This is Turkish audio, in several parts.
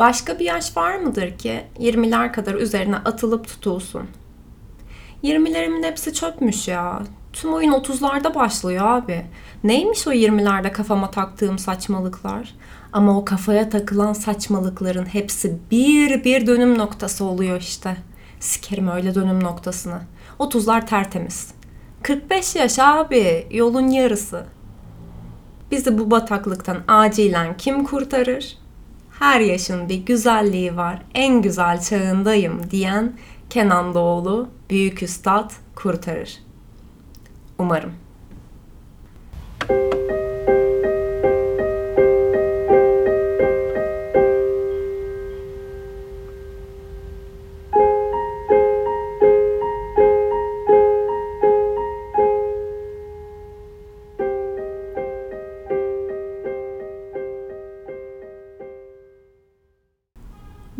Başka bir yaş var mıdır ki 20'ler kadar üzerine atılıp tutulsun? 20'lerimin hepsi çöpmüş ya. Tüm oyun 30'larda başlıyor abi. Neymiş o 20'lerde kafama taktığım saçmalıklar? Ama o kafaya takılan saçmalıkların hepsi bir bir dönüm noktası oluyor işte. Sikerim öyle dönüm noktasını. 30'lar tertemiz. 45 yaş abi, yolun yarısı. Bizi bu bataklıktan acilen kim kurtarır? Her yaşın bir güzelliği var, en güzel çağındayım diyen Kenan Doğulu büyük üstad kurtarır. Umarım.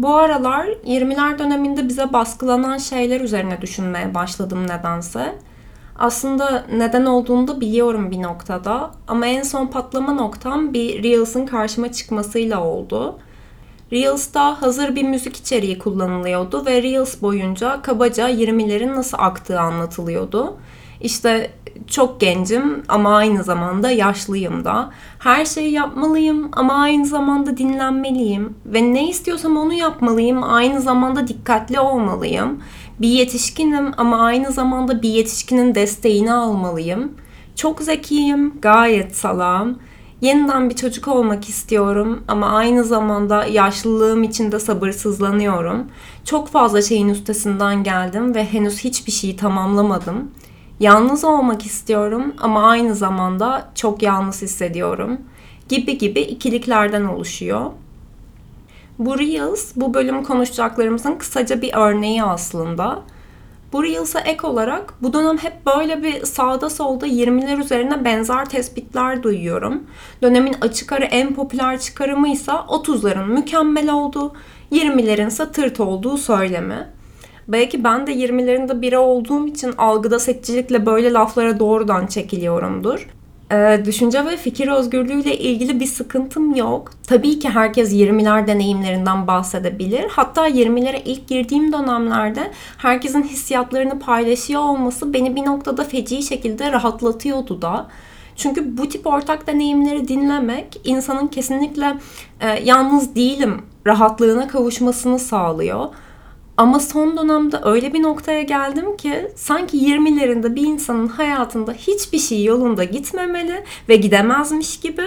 Bu aralar 20'ler döneminde bize baskılanan şeyler üzerine düşünmeye başladım nedense. Aslında neden olduğunu da biliyorum bir noktada ama en son patlama noktam bir Reels'ın karşıma çıkmasıyla oldu. Reels'ta hazır bir müzik içeriği kullanılıyordu ve Reels boyunca kabaca 20'lerin nasıl aktığı anlatılıyordu. İşte çok gencim ama aynı zamanda yaşlıyım da. Her şeyi yapmalıyım ama aynı zamanda dinlenmeliyim. Ve ne istiyorsam onu yapmalıyım. Aynı zamanda dikkatli olmalıyım. Bir yetişkinim ama aynı zamanda bir yetişkinin desteğini almalıyım. Çok zekiyim, gayet salam. Yeniden bir çocuk olmak istiyorum ama aynı zamanda yaşlılığım için de sabırsızlanıyorum. Çok fazla şeyin üstesinden geldim ve henüz hiçbir şeyi tamamlamadım. Yalnız olmak istiyorum ama aynı zamanda çok yalnız hissediyorum gibi gibi ikiliklerden oluşuyor. Bu Reels, bu bölüm konuşacaklarımızın kısaca bir örneği aslında. Bu Reels'a ek olarak bu dönem hep böyle bir sağda solda 20'ler üzerine benzer tespitler duyuyorum. Dönemin açık ara en popüler çıkarımı ise 30'ların mükemmel olduğu, 20'lerin ise tırt olduğu söylemi. Belki ben de 20'lerinde biri olduğum için algıda seçicilikle böyle laflara doğrudan çekiliyorumdur. Ee, düşünce ve fikir özgürlüğüyle ilgili bir sıkıntım yok. Tabii ki herkes 20'ler deneyimlerinden bahsedebilir. Hatta 20'lere ilk girdiğim dönemlerde herkesin hissiyatlarını paylaşıyor olması beni bir noktada feci şekilde rahatlatıyordu da. Çünkü bu tip ortak deneyimleri dinlemek insanın kesinlikle e, yalnız değilim rahatlığına kavuşmasını sağlıyor. Ama son dönemde öyle bir noktaya geldim ki sanki 20'lerinde bir insanın hayatında hiçbir şey yolunda gitmemeli ve gidemezmiş gibi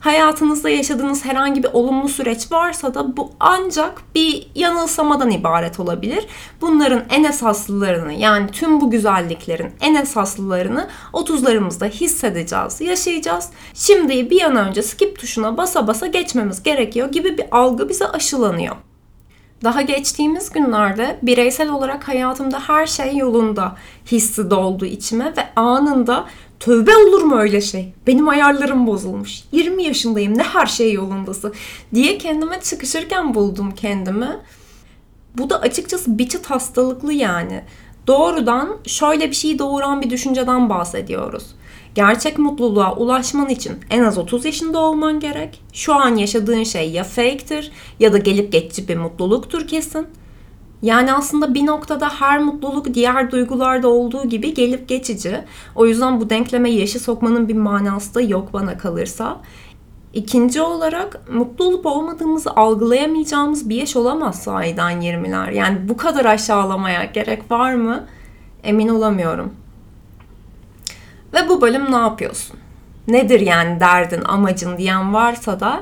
hayatınızda yaşadığınız herhangi bir olumlu süreç varsa da bu ancak bir yanılsamadan ibaret olabilir. Bunların en esaslılarını yani tüm bu güzelliklerin en esaslılarını 30'larımızda hissedeceğiz, yaşayacağız. Şimdi bir an önce skip tuşuna basa basa geçmemiz gerekiyor gibi bir algı bize aşılanıyor. Daha geçtiğimiz günlerde bireysel olarak hayatımda her şey yolunda hissi doldu içime ve anında tövbe olur mu öyle şey? Benim ayarlarım bozulmuş. 20 yaşındayım ne her şey yolundası diye kendime çıkışırken buldum kendimi. Bu da açıkçası bir çıt hastalıklı yani. Doğrudan şöyle bir şey doğuran bir düşünceden bahsediyoruz. Gerçek mutluluğa ulaşman için en az 30 yaşında olman gerek. Şu an yaşadığın şey ya fake'tir ya da gelip geçici bir mutluluktur kesin. Yani aslında bir noktada her mutluluk diğer duygularda olduğu gibi gelip geçici. O yüzden bu denkleme yaşı sokmanın bir manası da yok bana kalırsa. İkinci olarak mutlu olup olmadığımızı algılayamayacağımız bir yaş olamaz sahiden 20'ler. Yani bu kadar aşağılamaya gerek var mı? Emin olamıyorum. Ve bu bölüm ne yapıyorsun? Nedir yani derdin, amacın diyen varsa da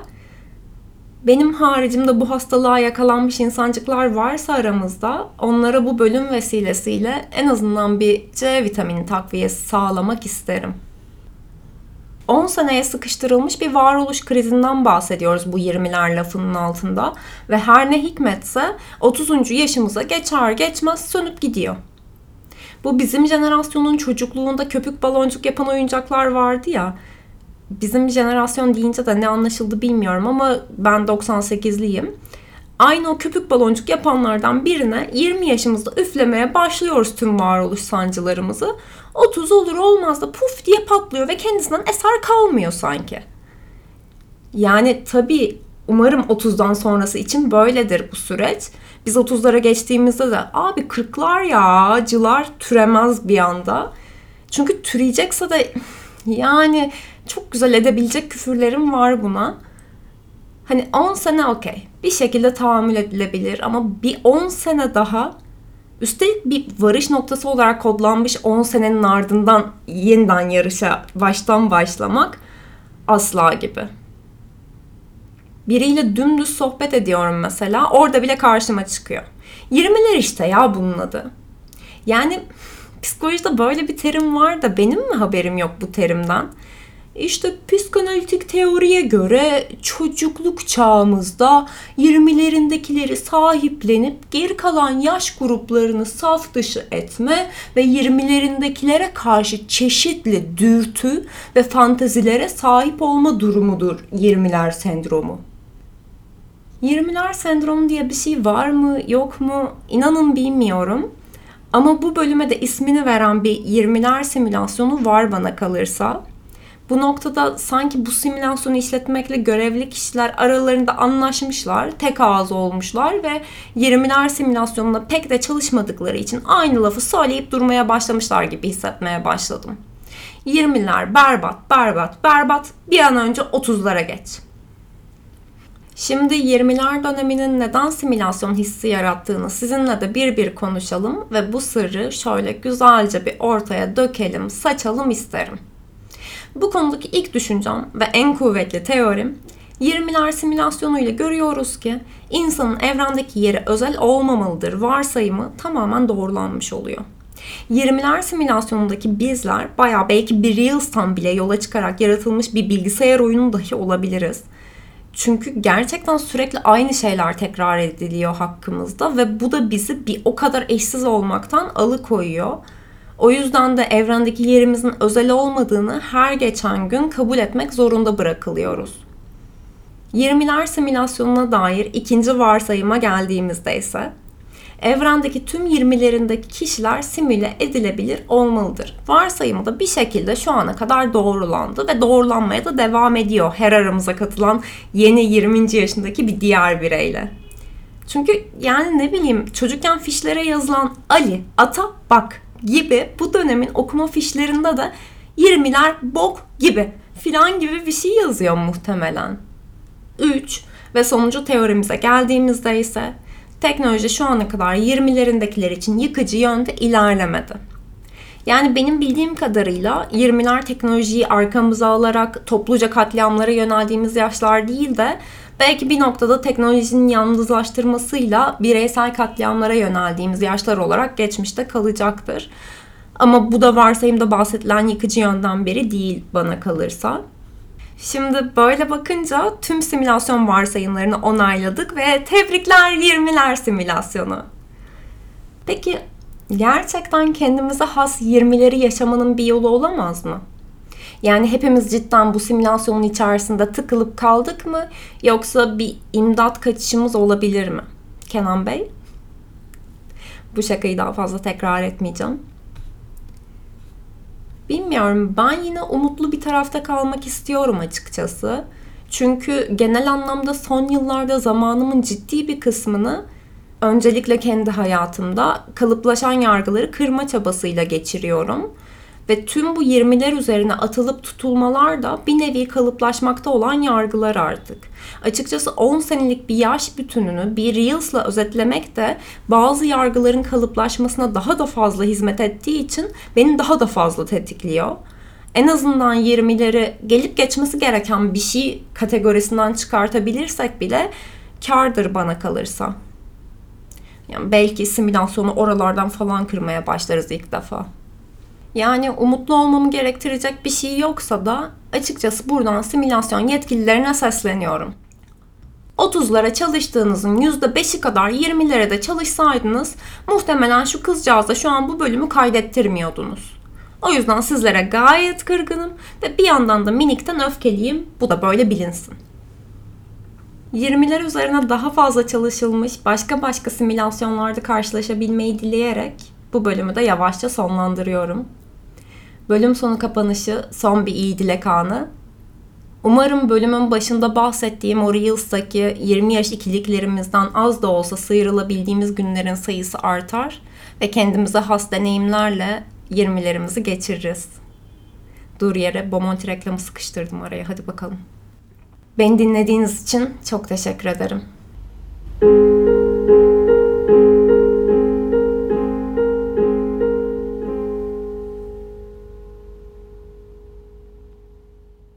benim haricimde bu hastalığa yakalanmış insancıklar varsa aramızda onlara bu bölüm vesilesiyle en azından bir C vitamini takviyesi sağlamak isterim. 10 seneye sıkıştırılmış bir varoluş krizinden bahsediyoruz bu 20'ler lafının altında ve her ne hikmetse 30. yaşımıza geçer geçmez sönüp gidiyor. Bu bizim jenerasyonun çocukluğunda köpük baloncuk yapan oyuncaklar vardı ya. Bizim jenerasyon deyince de ne anlaşıldı bilmiyorum ama ben 98'liyim. Aynı o köpük baloncuk yapanlardan birine 20 yaşımızda üflemeye başlıyoruz tüm varoluş sancılarımızı. 30 olur olmaz da puf diye patlıyor ve kendisinden eser kalmıyor sanki. Yani tabii umarım 30'dan sonrası için böyledir bu süreç. Biz 30'lara geçtiğimizde de abi 40'lar ya cılar türemez bir anda. Çünkü türeyecekse de yani çok güzel edebilecek küfürlerim var buna. Hani 10 sene okey. Bir şekilde tahammül edilebilir ama bir 10 sene daha üstelik bir varış noktası olarak kodlanmış 10 senenin ardından yeniden yarışa baştan başlamak asla gibi. Biriyle dümdüz sohbet ediyorum mesela. Orada bile karşıma çıkıyor. 20'ler işte ya bunun adı. Yani psikolojide böyle bir terim var da benim mi haberim yok bu terimden? İşte psikanalitik teoriye göre çocukluk çağımızda 20'lerindekileri sahiplenip geri kalan yaş gruplarını saf dışı etme ve 20'lerindekilere karşı çeşitli dürtü ve fantezilere sahip olma durumudur 20'ler sendromu. 20'ler sendromu diye bir şey var mı yok mu inanın bilmiyorum. Ama bu bölüme de ismini veren bir 20'ler simülasyonu var bana kalırsa. Bu noktada sanki bu simülasyonu işletmekle görevli kişiler aralarında anlaşmışlar, tek ağız olmuşlar ve 20'ler simülasyonunda pek de çalışmadıkları için aynı lafı söyleyip durmaya başlamışlar gibi hissetmeye başladım. 20'ler berbat, berbat, berbat bir an önce 30'lara geç. Şimdi 20'ler döneminin neden simülasyon hissi yarattığını sizinle de bir bir konuşalım ve bu sırrı şöyle güzelce bir ortaya dökelim, saçalım isterim. Bu konudaki ilk düşüncem ve en kuvvetli teorim 20'ler simülasyonu ile görüyoruz ki insanın evrendeki yeri özel olmamalıdır varsayımı tamamen doğrulanmış oluyor. 20'ler simülasyonundaki bizler baya belki bir Reels'tan bile yola çıkarak yaratılmış bir bilgisayar oyunu dahi olabiliriz. Çünkü gerçekten sürekli aynı şeyler tekrar ediliyor hakkımızda ve bu da bizi bir o kadar eşsiz olmaktan alıkoyuyor. O yüzden de evrendeki yerimizin özel olmadığını her geçen gün kabul etmek zorunda bırakılıyoruz. 20'ler simülasyonuna dair ikinci varsayıma geldiğimizde ise evrendeki tüm 20'lerindeki kişiler simüle edilebilir olmalıdır. Varsayımı da bir şekilde şu ana kadar doğrulandı ve doğrulanmaya da devam ediyor her aramıza katılan yeni 20. yaşındaki bir diğer bireyle. Çünkü yani ne bileyim çocukken fişlere yazılan Ali, ata bak gibi bu dönemin okuma fişlerinde de 20'ler bok gibi filan gibi bir şey yazıyor muhtemelen. 3 ve sonuncu teorimize geldiğimizde ise teknoloji şu ana kadar 20'lerindekiler için yıkıcı yönde ilerlemedi. Yani benim bildiğim kadarıyla 20'ler teknolojiyi arkamıza alarak topluca katliamlara yöneldiğimiz yaşlar değil de belki bir noktada teknolojinin yalnızlaştırmasıyla bireysel katliamlara yöneldiğimiz yaşlar olarak geçmişte kalacaktır. Ama bu da varsayımda bahsedilen yıkıcı yönden biri değil bana kalırsa. Şimdi böyle bakınca tüm simülasyon varsayımlarını onayladık ve tebrikler 20'ler simülasyonu. Peki gerçekten kendimize has 20'leri yaşamanın bir yolu olamaz mı? Yani hepimiz cidden bu simülasyonun içerisinde tıkılıp kaldık mı yoksa bir imdat kaçışımız olabilir mi? Kenan Bey? Bu şakayı daha fazla tekrar etmeyeceğim. Bilmiyorum ben yine umutlu bir tarafta kalmak istiyorum açıkçası. Çünkü genel anlamda son yıllarda zamanımın ciddi bir kısmını öncelikle kendi hayatımda kalıplaşan yargıları kırma çabasıyla geçiriyorum. Ve tüm bu 20'ler üzerine atılıp tutulmalar da bir nevi kalıplaşmakta olan yargılar artık. Açıkçası 10 senelik bir yaş bütününü bir Reels'la özetlemek de bazı yargıların kalıplaşmasına daha da fazla hizmet ettiği için beni daha da fazla tetikliyor. En azından 20'leri gelip geçmesi gereken bir şey kategorisinden çıkartabilirsek bile kardır bana kalırsa. Yani belki simülasyonu oralardan falan kırmaya başlarız ilk defa. Yani umutlu olmamı gerektirecek bir şey yoksa da açıkçası buradan simülasyon yetkililerine sesleniyorum. 30'lara çalıştığınızın %5'i kadar 20'lere de çalışsaydınız muhtemelen şu kızcağıza şu an bu bölümü kaydettirmiyordunuz. O yüzden sizlere gayet kırgınım ve bir yandan da minikten öfkeliyim. Bu da böyle bilinsin. 20'ler üzerine daha fazla çalışılmış başka başka simülasyonlarda karşılaşabilmeyi dileyerek bu bölümü de yavaşça sonlandırıyorum. Bölüm sonu kapanışı son bir iyi dilek anı. Umarım bölümün başında bahsettiğim o Reels'taki 20 yaş ikiliklerimizden az da olsa sıyrılabildiğimiz günlerin sayısı artar ve kendimize has deneyimlerle 20'lerimizi geçiririz. Dur yere Bomonti reklamı sıkıştırdım araya. Hadi bakalım. Beni dinlediğiniz için çok teşekkür ederim.